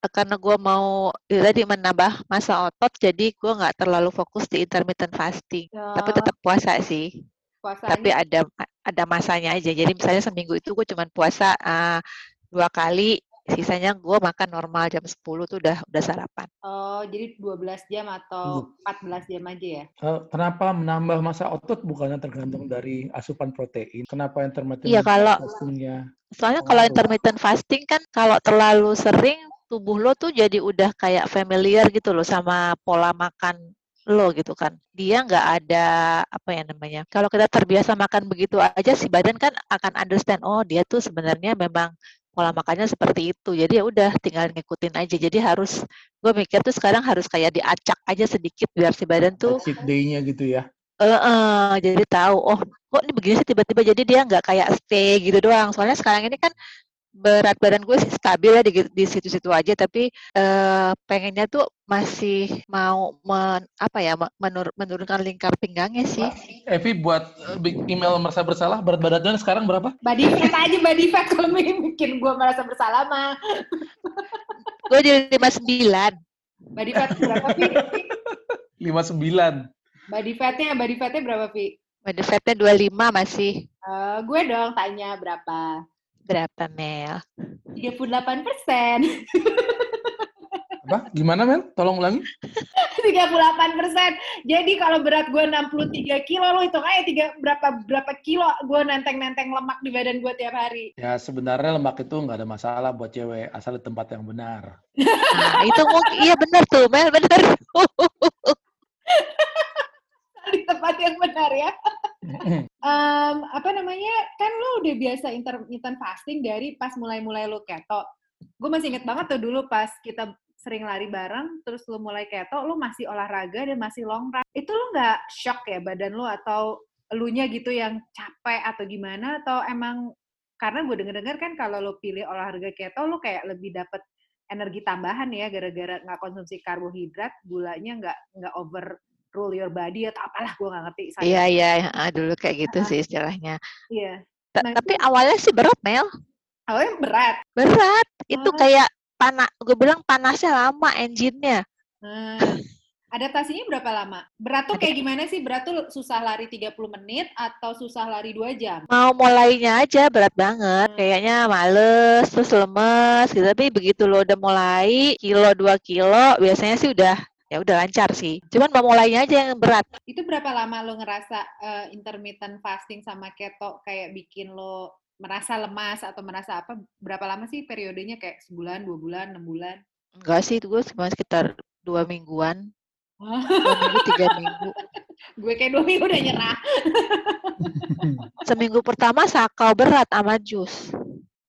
uh, karena gue mau ya tadi menambah masa otot jadi gue nggak terlalu fokus di intermittent fasting ya. tapi tetap puasa sih Puasanya. tapi ada ada masanya aja jadi misalnya seminggu itu gue cuma puasa uh, dua kali sisanya gue makan normal jam 10 tuh udah udah sarapan. Oh, jadi 12 jam atau hmm. 14 jam aja ya? Uh, kenapa menambah masa otot bukannya tergantung dari asupan protein? Kenapa intermittent iya, kalau, fastingnya? Soalnya oh. kalau intermittent fasting kan kalau terlalu sering tubuh lo tuh jadi udah kayak familiar gitu loh sama pola makan lo gitu kan. Dia nggak ada apa ya namanya. Kalau kita terbiasa makan begitu aja si badan kan akan understand oh dia tuh sebenarnya memang pola makannya seperti itu. Jadi ya udah tinggal ngikutin aja. Jadi harus gue mikir tuh sekarang harus kayak diacak aja sedikit biar si badan tuh cheat day-nya gitu ya. Uh, uh, jadi tahu oh kok ini begini sih tiba-tiba jadi dia nggak kayak stay gitu doang. Soalnya sekarang ini kan berat badan gue sih stabil ya di, di situ-situ aja tapi uh, pengennya tuh masih mau men, apa ya menur, menurunkan lingkar pinggangnya sih. Evi buat eh, email merasa bersalah berat badannya sekarang berapa? Body fat aja body fat kalau bikin gue merasa bersalah mah. gue di lima sembilan. Body fat berapa? Lima sembilan. Body fatnya body fatnya berapa Pi? Body fatnya 25 masih. Uh, gue dong tanya berapa? Berapa, Mel? 38 persen. Apa? Gimana, Mel? Tolong ulangi. 38 persen. Jadi kalau berat gue 63 kilo, lo hitung aja tiga, berapa berapa kilo gue nenteng-nenteng lemak di badan gue tiap hari. Ya sebenarnya lemak itu nggak ada masalah buat cewek, asal di tempat yang benar. Nah, itu mungkin, iya benar tuh, Mel, benar. di tempat yang benar ya. um, apa namanya, kan lo udah biasa intermittent fasting dari pas mulai-mulai lo keto. Gue masih inget banget tuh dulu pas kita sering lari bareng, terus lu mulai keto, lu masih olahraga dan masih long run. Itu lu nggak shock ya badan lu atau elunya gitu yang capek atau gimana? Atau emang karena gue denger-dengar kan kalau lu pilih olahraga keto, lu kayak lebih dapet energi tambahan ya gara-gara nggak konsumsi karbohidrat, gulanya nggak nggak over rule your body atau apalah gue nggak ngerti. Iya iya ah, dulu kayak gitu uh, sih istilahnya. Iya. Nah, tapi awalnya sih berat Mel. Awalnya berat. Berat. Itu oh. kayak panas gue bilang panasnya lama engine-nya. Hmm. Adaptasinya berapa lama? Berat tuh kayak gimana sih? Berat tuh susah lari 30 menit atau susah lari 2 jam? Mau mulainya aja berat banget. Hmm. Kayaknya males, terus lemes gitu. Tapi begitu lo udah mulai kilo 2 kilo, biasanya sih udah ya udah lancar sih. Cuman mau mulainya aja yang berat. Itu berapa lama lo ngerasa uh, intermittent fasting sama keto kayak bikin lo merasa lemas atau merasa apa? Berapa lama sih periodenya? Kayak sebulan dua bulan enam bulan? Enggak sih itu gue cuma sekitar dua mingguan. Dua minggu tiga minggu. Gue kayak dua minggu udah nyerah. Seminggu pertama sakau berat sama jus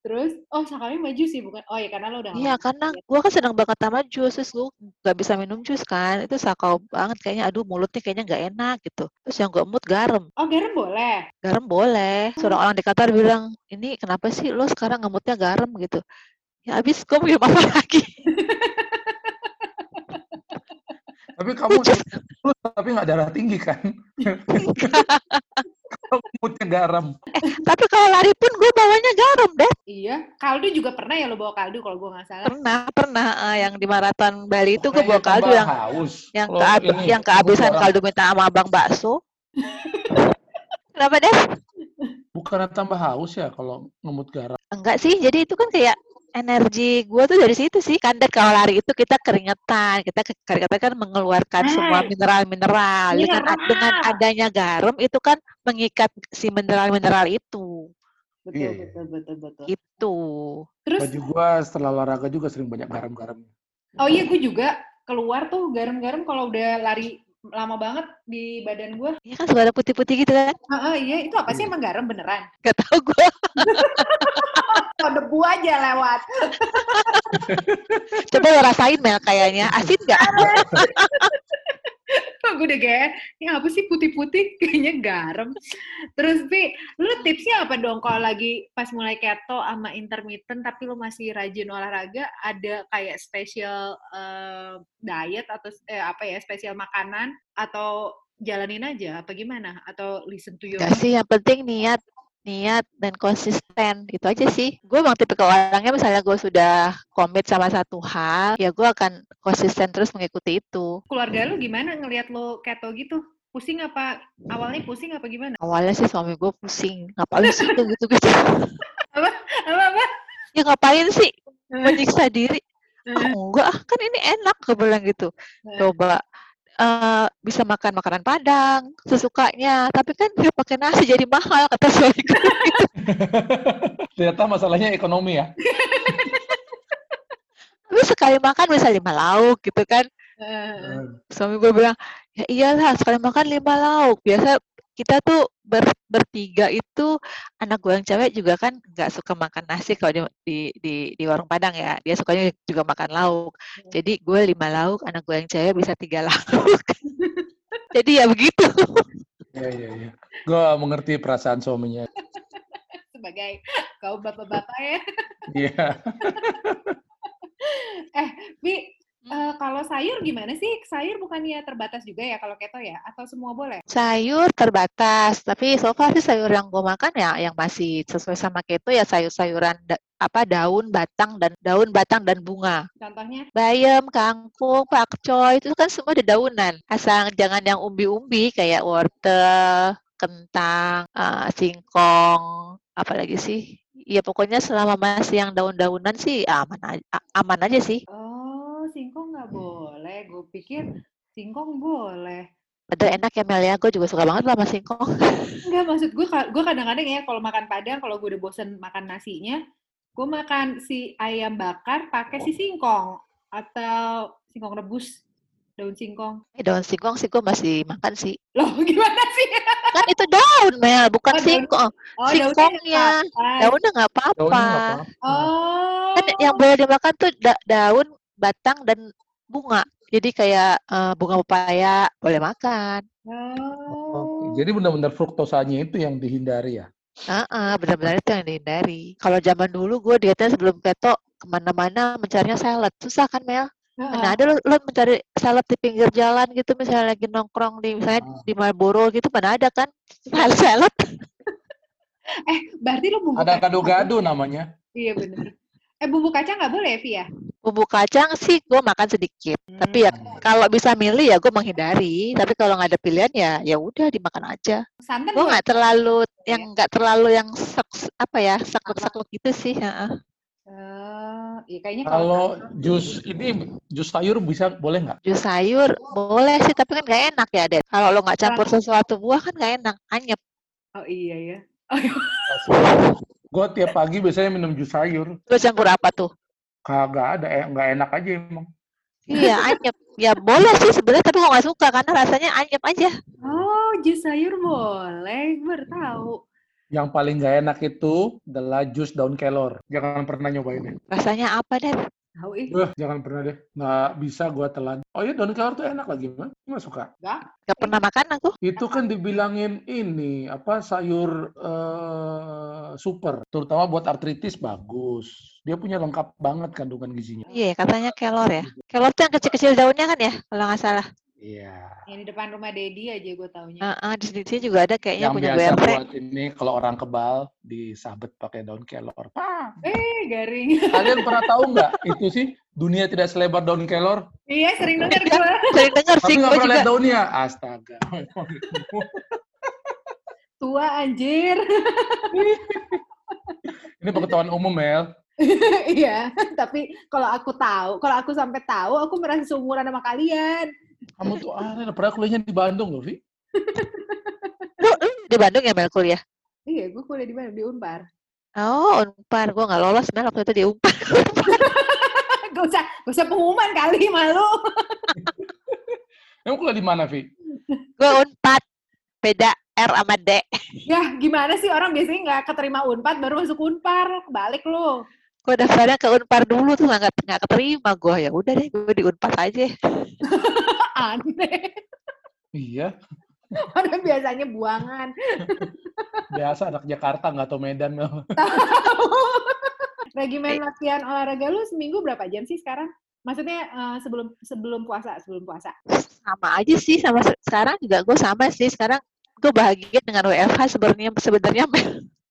Terus, oh sakalnya maju sih bukan? Oh ya karena lo udah Iya karena gue kan sedang banget sama jus, terus gue gak bisa minum jus kan, itu sakau banget kayaknya, aduh mulutnya kayaknya gak enak gitu. Terus yang gue emut garam. Oh garam boleh? Garam boleh. Seorang orang di Qatar bilang, ini kenapa sih lo sekarang ngemutnya garam gitu? Ya abis gue mau apa lagi? tapi kamu tapi nggak darah tinggi kan? Moodnya garam. Eh, tapi kalau lari pun gue bawanya garam deh. Iya, kaldu juga pernah ya lo bawa kaldu kalau gue nggak salah. Pernah, pernah. Uh, yang di maraton Bali itu gue bawa kaldu yang haus. yang ke yang kehabisan kaldu minta sama abang bakso. Kenapa deh? Bukan tambah haus ya kalau ngemut garam? Enggak sih, jadi itu kan kayak energi gue tuh dari situ sih. Kan kalau lari itu kita keringetan, kita keringetan kan mengeluarkan hmm. semua mineral-mineral. Dengan dengan adanya garam itu kan mengikat si mineral-mineral itu. Betul, yeah. betul, betul, betul. Itu. Terus baju gue setelah olahraga juga sering banyak garam-garam. Oh iya, gue juga keluar tuh garam-garam kalau udah lari lama banget di badan gue. Iya kan suka ada putih-putih gitu kan? Uh, uh, iya, itu apa sih iya. emang garam beneran? Gak tau gue. oh, debu aja lewat. Coba lo rasain Mel kayaknya. Asin gak? gue udah kayak, ini apa sih putih-putih? Kayaknya garam. Terus, Pi, lu tipsnya apa dong kalau lagi pas mulai keto sama intermittent tapi lu masih rajin olahraga, ada kayak special uh, diet atau eh, apa ya, spesial makanan? Atau jalanin aja? Apa gimana? Atau listen to your Gak sih yang penting niat niat dan konsisten gitu aja sih. Gue emang tipe orangnya misalnya gue sudah komit sama satu hal, ya gue akan konsisten terus mengikuti itu. Keluarga lu gimana ngelihat lo keto gitu? Pusing apa? Awalnya pusing apa gimana? Awalnya sih suami gue pusing. Ngapain sih gitu-gitu? apa? Apa? Apa? Ya ngapain sih menyiksa diri? Oh, enggak, kan ini enak, gue bilang gitu. Coba uh, bisa makan makanan Padang sesukanya, tapi kan dia pakai nasi jadi mahal kata suamiku. Ternyata masalahnya ekonomi ya. Tapi sekali makan bisa lima lauk gitu kan. Uh. Suami gue bilang, ya iyalah sekali makan lima lauk. Biasa kita tuh ber, bertiga itu anak gue yang cewek juga kan nggak suka makan nasi kalau di, di di di warung Padang ya. Dia sukanya juga makan lauk. Hmm. jadi gue lima lauk anak gue yang cewek bisa tiga lauk. Jadi ya begitu. Ya ya ya gue mengerti perasaan suaminya. Sebagai kau bapak-bapak ya. Iya. Eh Bi Uh, kalau sayur gimana sih? Sayur bukannya terbatas juga ya kalau keto ya? Atau semua boleh? Sayur terbatas, tapi so far sih sayur yang gue makan ya yang masih sesuai sama keto ya sayur-sayuran da apa daun, batang dan daun, batang dan bunga. Contohnya? Bayam, kangkung, pakcoy itu kan semua dedaunan. Asal jangan yang umbi-umbi kayak wortel, kentang, uh, singkong, apalagi sih? Ya pokoknya selama masih yang daun-daunan sih aman aja, aman aja sih. Nggak boleh. Gue pikir singkong boleh. Ada enak ya Mel ya, gue juga suka banget sama singkong. Enggak, maksud gue, gue kadang-kadang ya kalau makan padang, kalau gue udah bosen makan nasinya, gue makan si ayam bakar pakai si singkong atau singkong rebus daun singkong. Eh, daun singkong sih gue masih makan sih. Loh, gimana sih? Kan itu daun, Mel, bukan oh, singkong. Oh, Singkongnya. Daunnya nggak apa-apa. Oh. Kan yang boleh dimakan tuh da daun, batang, dan bunga. Jadi kayak uh, bunga pepaya boleh makan. Oh. Jadi benar-benar fruktosanya itu yang dihindari ya? Ah, uh -uh, benar-benar itu yang dihindari. Kalau zaman dulu gue dietnya sebelum keto ke mana-mana mencarinya salad. Susah kan Mel? Mana ada lo, lo mencari salad di pinggir jalan gitu misalnya lagi nongkrong di misalnya uh. di Marlboro gitu mana ada kan salad. eh berarti lo ada gado-gado namanya. Iya benar. Eh bumbu kacang nggak boleh ya, Bumbu kacang sih gue makan sedikit. Hmm. Tapi ya hmm. kalau bisa milih ya gue menghindari. Tapi kalau nggak ada pilihan ya ya udah dimakan aja. Santan gue nggak terlalu ya? yang nggak terlalu yang sek, apa ya sekluk-sekluk gitu sih. Ya. Uh, ya kayaknya kalau, kalau jus ini jus sayur bisa boleh nggak? Jus sayur boleh sih tapi kan nggak enak ya deh. Kalau lo nggak campur sesuatu buah kan nggak enak, anyep. Oh iya ya. Oh, gue tiap pagi biasanya minum jus sayur. Lo campur apa tuh? Kagak ada, eh, nggak enak aja emang. Iya anyep. Ya boleh sih sebenarnya tapi gue nggak suka karena rasanya anyep aja. Oh jus sayur boleh, gue baru tahu. Yang paling gak enak itu adalah jus daun kelor. Jangan pernah nyobain deh. Rasanya apa, deh? Tahu ih. Uh, jangan pernah deh. Nggak bisa gua telan. Oh iya daun kelor tuh enak lagi, mah. Nggak suka. Nggak. Nggak pernah makan aku. Itu kan dibilangin ini, apa, sayur uh, super. Terutama buat artritis bagus. Dia punya lengkap banget kandungan gizinya. Iya, katanya kelor ya. Kelor tuh yang kecil-kecil daunnya kan ya, kalau nggak salah. Iya. Yang di depan rumah Dedi aja gue taunya. Uh, uh, di sini juga ada kayaknya yang punya biasa BRT. buat ini kalau orang kebal disabet pakai daun kelor. Pah. Eh, garing. Kalian pernah tahu nggak itu sih dunia tidak selebar daun kelor? Iya, sering dengar gue. sering dengar sih. Tapi nggak pernah lihat daunnya. Astaga. Tua anjir. ini pengetahuan umum, Mel. iya, tapi kalau aku tahu, kalau aku sampai tahu, aku merasa seumuran sama kalian. Kamu tuh aneh, pernah kuliahnya di Bandung loh, Vi? di Bandung ya Mel kuliah? Iya, gue kuliah di Bandung, di Unpar. Oh, Unpar. Gue nggak lolos Mel waktu itu di Unpar. gak usah, gak usah pengumuman kali, malu. Kamu kuliah di mana, Vi? Gue Unpad. Beda R sama D. Ya, gimana sih orang biasanya nggak keterima Unpad baru masuk Unpar. Balik lo gue daftarnya ke Unpar dulu tuh nggak nggak keterima gue ya udah deh gue di Unpar aja aneh iya Padahal biasanya buangan. Biasa anak Jakarta nggak tau Medan. Regimen latihan olahraga lu seminggu berapa jam sih sekarang? Maksudnya uh, sebelum sebelum puasa, sebelum puasa? Sama aja sih, sama sekarang juga gue sama sih. Sekarang gue bahagia dengan WFH sebenarnya sebenarnya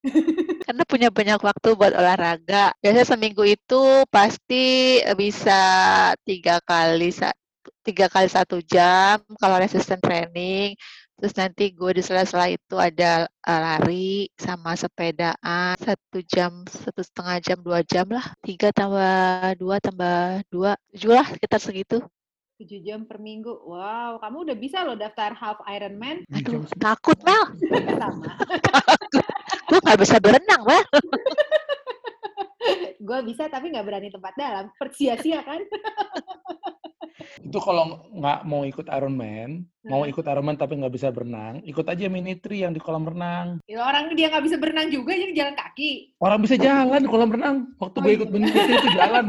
karena punya banyak waktu buat olahraga. Biasanya seminggu itu pasti bisa tiga kali tiga kali satu jam kalau resisten training. Terus nanti gue di sela-sela itu ada uh, lari sama sepedaan satu jam, satu setengah jam, dua jam lah. Tiga tambah dua tambah dua, tujuh lah kita segitu. Tujuh jam per minggu. Wow, kamu udah bisa loh daftar half Ironman. Aduh, takut Mel. Sama. gue nggak bisa berenang lah gue bisa tapi nggak berani tempat dalam sia-sia kan itu kalau nggak mau ikut Ironman, hmm. mau ikut Ironman tapi nggak bisa berenang, ikut aja mini tri yang di kolam renang. Ya, orang dia nggak bisa berenang juga, jadi jalan kaki. Orang bisa jalan di kolam renang. Waktu oh, gue ikut iya. mini tri itu jalan.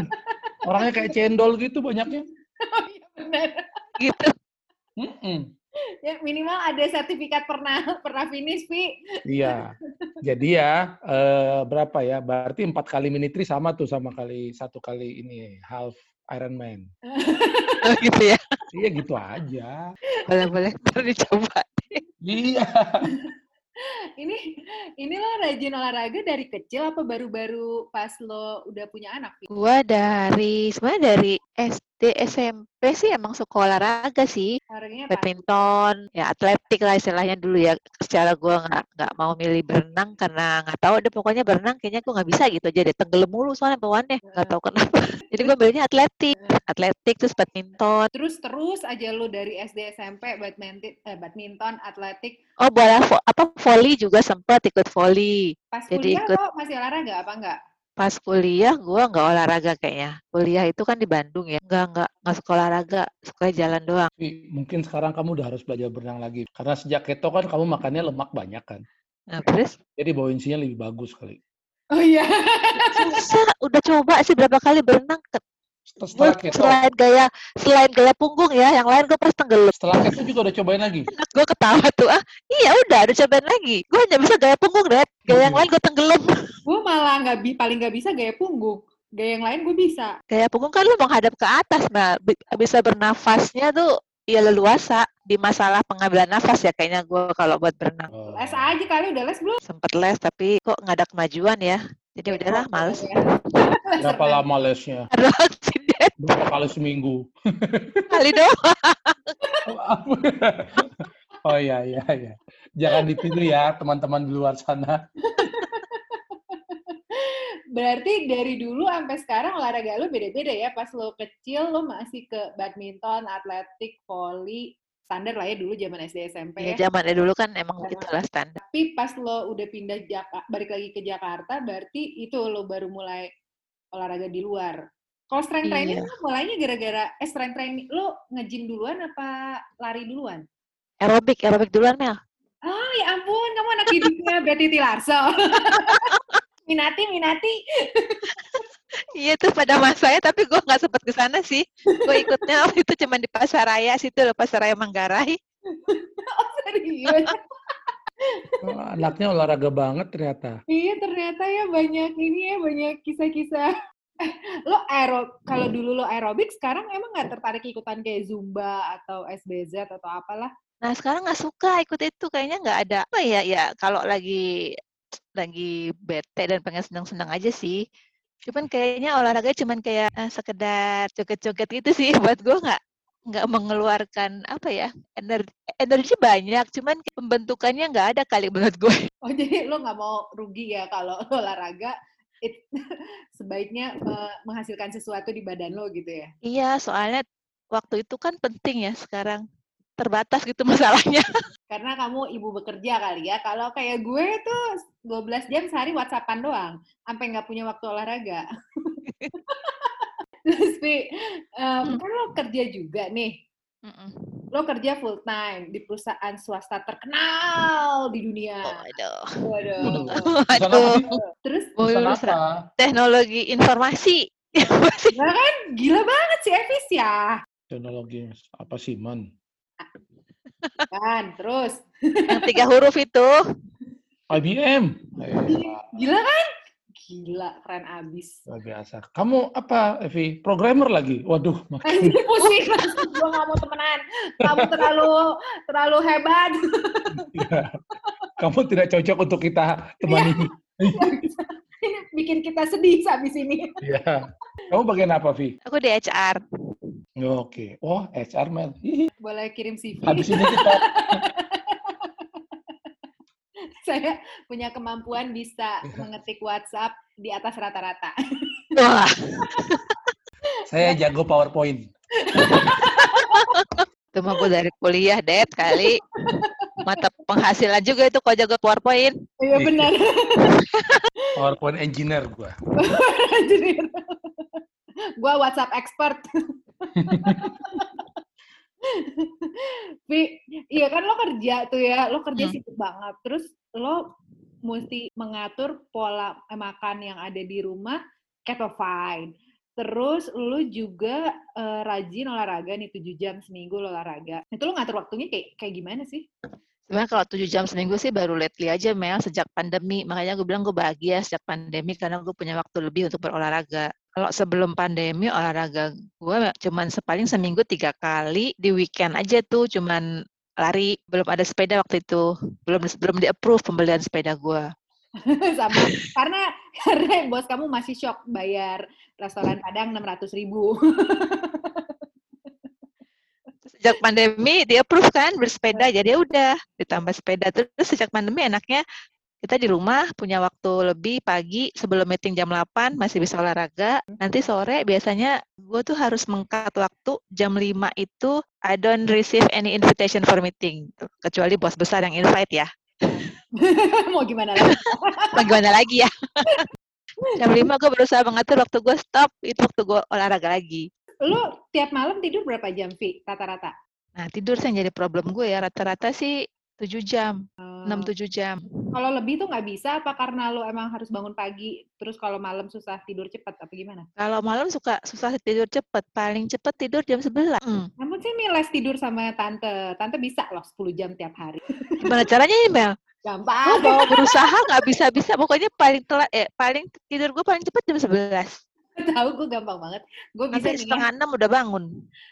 Orangnya kayak cendol gitu banyaknya. Oh iya benar. Gitu. Mm -mm ya minimal ada sertifikat pernah pernah finish pi iya jadi ya eh, berapa ya berarti empat kali mini tri sama tuh sama kali satu kali ini half Ironman oh, gitu ya? Iya gitu aja. Boleh boleh terus dicoba iya. Ini ini lo rajin olahraga dari kecil apa baru-baru pas lo udah punya anak? Gua dari sebenarnya dari SD, SMP sih emang suka olahraga sih. Olahraganya apa? Badminton, ya atletik lah istilahnya dulu ya. Secara gue nggak nggak mau milih berenang karena nggak tahu deh pokoknya berenang kayaknya gue nggak bisa gitu aja deh tenggelam mulu soalnya bawaannya nggak tahu kenapa. Jadi gue milihnya atletik, atletik terus badminton. Terus terus aja lu dari SD SMP badminton, eh, badminton, atletik. Oh bola vo- apa volley juga sempet ikut volley. Pas Jadi kuliah ikut- lo masih olahraga apa enggak? Pas kuliah gue nggak olahraga kayaknya. Kuliah itu kan di Bandung ya. Nggak nggak nggak suka olahraga, suka jalan doang. Tapi mungkin sekarang kamu udah harus belajar berenang lagi. Karena sejak keto kan kamu makannya lemak banyak kan. Nah, terus Jadi buoyancy-nya lebih bagus kali. Oh iya. susah. Udah coba sih berapa kali berenang. Setelah keto, selain gaya selain gaya punggung ya, yang lain gue pas tenggelam. setelah keto juga udah cobain lagi. gue ketawa tuh ah iya udah udah cobain lagi gue hanya bisa gaya punggung deh gaya yang lain gue tenggelam gue malah nggak bi paling nggak bisa gaya punggung. Gaya yang lain gue bisa. gaya punggung kan lu menghadap ke atas nah bi- bisa bernafasnya tuh ya leluasa di masalah pengambilan nafas ya kayaknya gue kalau buat berenang Oh. Les aja kali udah les belum? sempet les tapi kok nggak ada kemajuan ya jadi udahlah males ya. Berapa lama lesnya? ada aksiden Berapa kali seminggu? kali doang oh iya iya iya. Jangan ditiru ya teman-teman di luar sana. Berarti dari dulu sampai sekarang olahraga lu beda-beda ya. Pas lo kecil lo masih ke badminton, atletik, volley, standar lah ya dulu zaman SD SMP ya ya. zamannya dulu kan emang Iya. gitulah standar Tapi pas lo udah pindah Jaka, balik lagi ke Jakarta, berarti itu lo baru mulai olahraga di luar. Kalau strength training Iya. mulainya gara-gara eh strength training lo nge-gym duluan apa lari duluan? aerobik aerobik duluan Mel Oh ya ampun, kamu anak didiknya Betty Tilarso. Minati, Minati. Iya tuh pada masanya tapi gue nggak sempet ke sana sih. Gue ikutnya waktu itu cuma di Pasaraya situ loh Pasaraya Manggarai. Oh serius? Oh, Anaknya olahraga banget ternyata. Iya ternyata ya banyak ini ya banyak kisah-kisah. Eh, lo aero kalau dulu lo aerobik sekarang emang nggak tertarik ikutan kayak zumba atau SBZ atau apalah? Nah sekarang nggak suka ikut itu kayaknya nggak ada apa ya ya kalau lagi lagi bete dan pengen senang-senang aja sih. Cuman kayaknya olahraga cuman kayak eh, sekedar joget-joget gitu sih buat gue nggak nggak mengeluarkan apa ya energi energi banyak cuman pembentukannya nggak ada kali menurut gue Oh jadi lo nggak mau rugi ya kalau olahraga it- sebaiknya eh, menghasilkan sesuatu di badan lo gitu ya? iya soalnya waktu itu kan penting ya sekarang terbatas gitu masalahnya Karena kamu ibu bekerja kali ya. Kalau kayak gue tuh 12 jam sehari WhatsAppan doang, sampai nggak punya waktu olahraga. Terus, Pi, em, Hmm. kan lo kerja juga nih. Mm-mm. Lo kerja full time di perusahaan swasta terkenal di dunia. Waduh. Waduh. Waduh. Terus apa? teknologi informasi. gila banget sih Evis ya. Teknologi apa sih, Man? Kan, terus yang tiga huruf itu. IBM. Gila kan? Gila, keren abis. luar biasa. Kamu apa, Evi? Programmer lagi? Waduh, makin pusing, gue gak mau temenan. Kamu terlalu terlalu hebat. Iya. Kamu tidak cocok untuk kita temani. Ini bikin kita sedih habis ini. Iya. Kamu bagian apa, Vi? Aku di HR. Oke. Oh, HR, man. Boleh kirim CV. Habis ini kita Saya punya kemampuan bisa Iya. mengetik WhatsApp di atas rata-rata. Wah, saya jago PowerPoint. itu mah gue dari kuliah, Det, kali. Mata penghasilan juga itu kalau jago PowerPoint. Iya benar. PowerPoint engineer gua. Jadi, gua WhatsApp expert. Pi, iya kan lo kerja tuh ya, lo kerja Hmm. sibuk banget. Terus lo mesti mengatur pola makan yang ada di rumah keto fine. Terus lo juga eh, rajin olahraga nih 7 jam seminggu lo olahraga. Itu lo ngatur waktunya kayak kayak gimana sih? Sebenarnya kalau 7 jam seminggu sih baru lately aja, Mel, sejak pandemi. Makanya gue bilang gue bahagia sejak pandemi karena gue punya waktu lebih untuk berolahraga. Kalau sebelum pandemi olahraga gue cuman sepaling seminggu tiga kali di weekend aja tuh cuman lari belum ada sepeda waktu itu belum belum di approve pembelian sepeda gue Sama karena karena bos kamu masih shock bayar restoran Padang 600 ribu. sejak pandemi dia approve kan bersepeda jadi ya udah ditambah sepeda terus sejak pandemi enaknya kita di rumah punya waktu lebih pagi sebelum meeting jam 8 masih bisa olahraga. Nanti sore biasanya gue tuh harus mengkat waktu jam 5 itu I don't receive any invitation for meeting. Kecuali bos besar yang invite ya. Mau gimana lagi? Mau gimana lagi ya? jam 5 gue berusaha mengatur waktu gue stop, itu waktu gue olahraga lagi. Lu tiap malam tidur berapa jam, Vi? Rata-rata? Nah, tidur sih yang jadi problem gue ya. Rata-rata sih 7 jam, Hmm. 6-7 jam. Kalau lebih tuh nggak bisa apa karena lu emang harus bangun pagi, terus kalau malam susah tidur cepat apa gimana? Kalau malam suka susah tidur cepet, paling cepet tidur jam 11. Hmm. Namun sih nih les tidur sama tante. Tante bisa loh 10 jam tiap hari. Gimana caranya nih, Mel? Gue Gampang. mau berusaha nggak bisa-bisa. Pokoknya paling telat, eh, paling tidur gue paling cepet jam 11. Tahu gue gampang banget. Gue bisa Nanti nih ya. setengah enam udah bangun.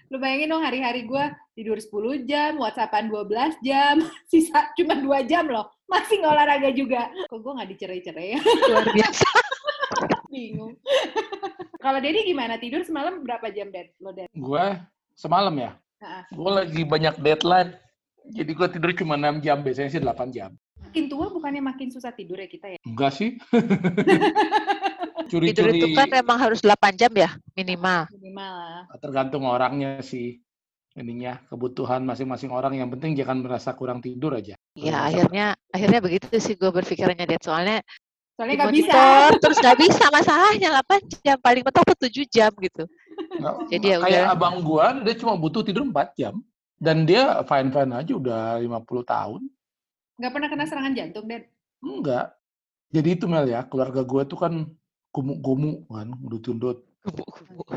Lu bayangin dong hari-hari gue tidur 10 jam, whatsappan 12 jam, sisa cuma 2 jam loh. Masih olahraga juga. Kok gue nggak dicerai-cerai ya? Luar biasa. Bingung. Kalau Dedi gimana? Tidur semalam berapa jam, Ded? Lo, Ded? Gue semalam ya, Heeh. gue lagi banyak deadline. Jadi gue tidur cuma 6 jam, biasanya sih 8 jam. Makin tua bukannya makin susah tidur ya kita ya? Enggak sih. Tidur Curi-curi itu kan emang harus 8 jam ya, minimal. Minimal lah. tergantung orangnya sih. Ininya kebutuhan masing-masing orang yang penting jangan merasa kurang tidur aja. Ya Kalau akhirnya akhirnya begitu sih gue berpikirannya Dad. Soalnya Soalnya nggak bisa. terus nggak bisa masalahnya 8 jam paling mentok 7 jam gitu. Nggak- Jadi ya kayak udah. abang gua dia cuma butuh tidur 4 jam dan dia fine fine aja udah 50 tahun Nggak pernah kena serangan jantung, Ded? enggak jadi itu Mel ya keluarga gue tuh kan gumuk-gumuk kan udut-udut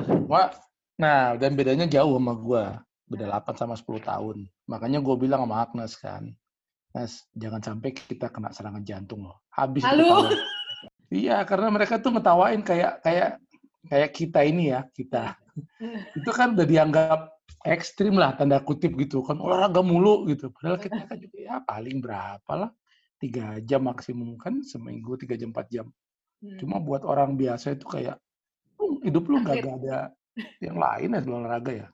Cuma, nah dan bedanya jauh sama gua. Beda 8 sama 10 tahun. Makanya gue bilang sama Agnes kan Mas jangan sampai kita kena serangan jantung loh. Habis Halo? iya karena mereka tuh ngetawain kayak kayak kayak kita ini ya kita. Itu kan udah dianggap ekstrim lah tanda kutip gitu kan olahraga mulu gitu. Padahal kita kan juga ya paling berapa lah tiga jam maksimum kan seminggu tiga jam empat jam Hmm. cuma buat orang biasa itu kayak "Lu hidup lu nggak ada yang lain ya selain olahraga ya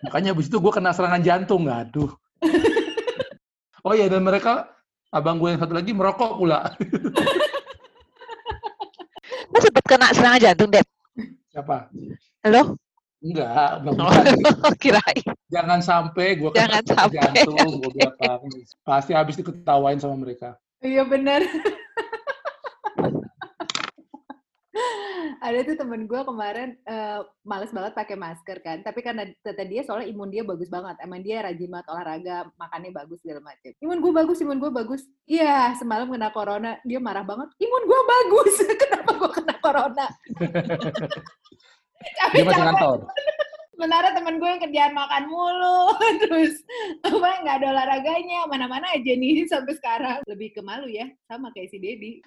makanya abis itu gue kena serangan jantung aduh oh iya dan mereka abang gue yang satu lagi merokok pula Lo sempet kena serangan jantung, Dad? siapa Halo? enggak enggak Oh, bukan. kirain. jangan sampai gue kena Jangan serangan sampai. jantung gue bilang pasti habis itu ketawain sama mereka Iya benar. Ada tuh temen gue kemarin eh, males banget pakai masker kan, tapi karena kata dia soalnya imun dia bagus banget, emang dia rajin banget olahraga, makannya bagus segala macam. Imun gue bagus, imun gue bagus. Iya, semalam kena corona, dia marah banget. Imun gue bagus, kenapa gue kena corona? dia masih kantor Sementara temen gue yang kerjaan makan mulu, terus apa nggak ada olahraganya, mana-mana aja nih sampai sekarang. Lebih ke malu ya, sama kayak si Dedi.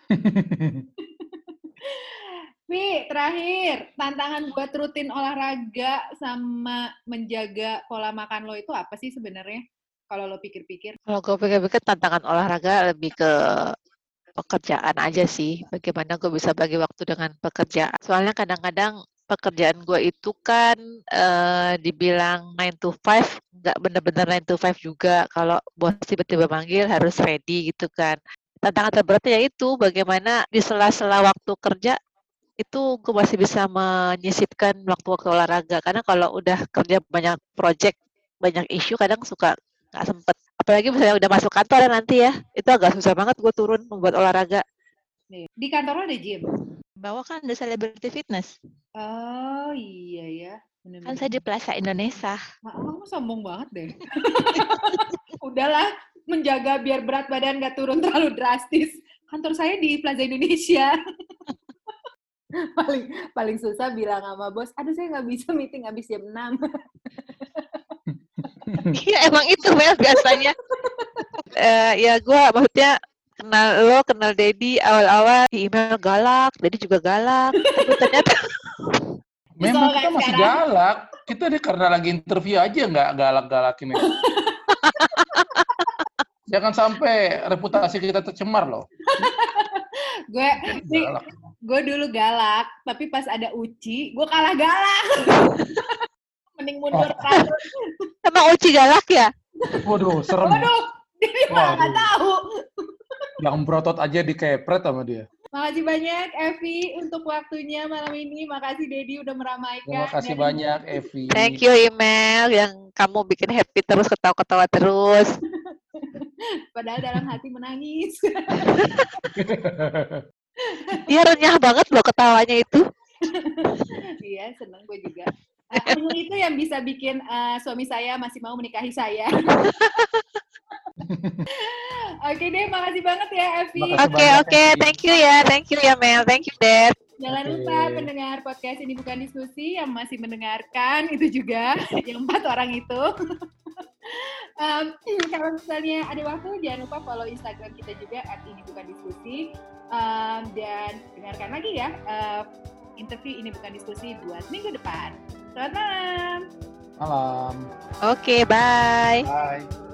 Wi, terakhir, tantangan buat rutin olahraga sama menjaga pola makan lo itu apa sih sebenarnya? Kalau lo pikir-pikir. Kalau gue pikir-pikir tantangan olahraga lebih ke pekerjaan aja sih. Bagaimana gue bisa bagi waktu dengan pekerjaan. Soalnya kadang-kadang pekerjaan gue itu kan eh, dibilang 9 to 5, nggak bener-bener 9 to 5 juga. Kalau bos tiba-tiba manggil harus ready gitu kan. Tantangan terberatnya yaitu bagaimana di sela-sela waktu kerja itu gue masih bisa menyisipkan waktu-waktu olahraga. Karena kalau udah kerja banyak project, banyak isu kadang suka nggak sempet. Apalagi misalnya udah masuk kantor ya nanti ya, itu agak susah banget gue turun membuat olahraga. Nih, Di kantor lo ada gym? Bawa kan ada celebrity fitness. Oh iya ya. Bener-bener. Kan saya di Plaza Indonesia. Ma- kamu sombong banget deh. Udahlah, menjaga biar berat badan gak turun terlalu drastis. Kantor saya di Plaza Indonesia. paling paling susah bilang sama bos, aduh saya nggak bisa meeting habis jam 6. Iya emang itu Mel biasanya. Eh ya gue maksudnya kenal lo, kenal Dedi awal-awal di email galak, Dedi juga galak. Tapi ternyata memang kita masih sekarang? galak kita deh karena lagi interview aja nggak galak-galakin ya. Jangan sampai reputasi kita tercemar loh. Gue gue dulu galak, tapi pas ada Uci, gue kalah galak. Mending mundur Emang Uci galak ya? Waduh, serem. Waduh, dia malah nggak tahu. Yang berotot aja dikepret sama dia. Makasih banyak Evi untuk waktunya malam ini. Makasih Dedi udah meramaikan. Terima kasih banyak, Evi. Thank you email yang kamu bikin happy terus ketawa-ketawa terus. Padahal dalam hati menangis. Dia renyah banget loh ketawanya itu. Iya, seneng gue juga. Eh, ilmu itu yang bisa bikin eh, suami saya masih mau menikahi saya. Oke deh, makasih banget ya Evi. Oke oke, Evi. thank you ya, thank you ya Mel, thank you Dad. Jangan lupa pendengar podcast ini bukan diskusi yang masih mendengarkan itu juga yang empat orang itu. Em, kalau misalnya ada waktu jangan lupa follow Instagram kita juga at ini bukan diskusi Em, dan dengarkan lagi ya eh, interview ini bukan diskusi buat minggu depan. Selamat malam. Malam. Oke, bye. Bye.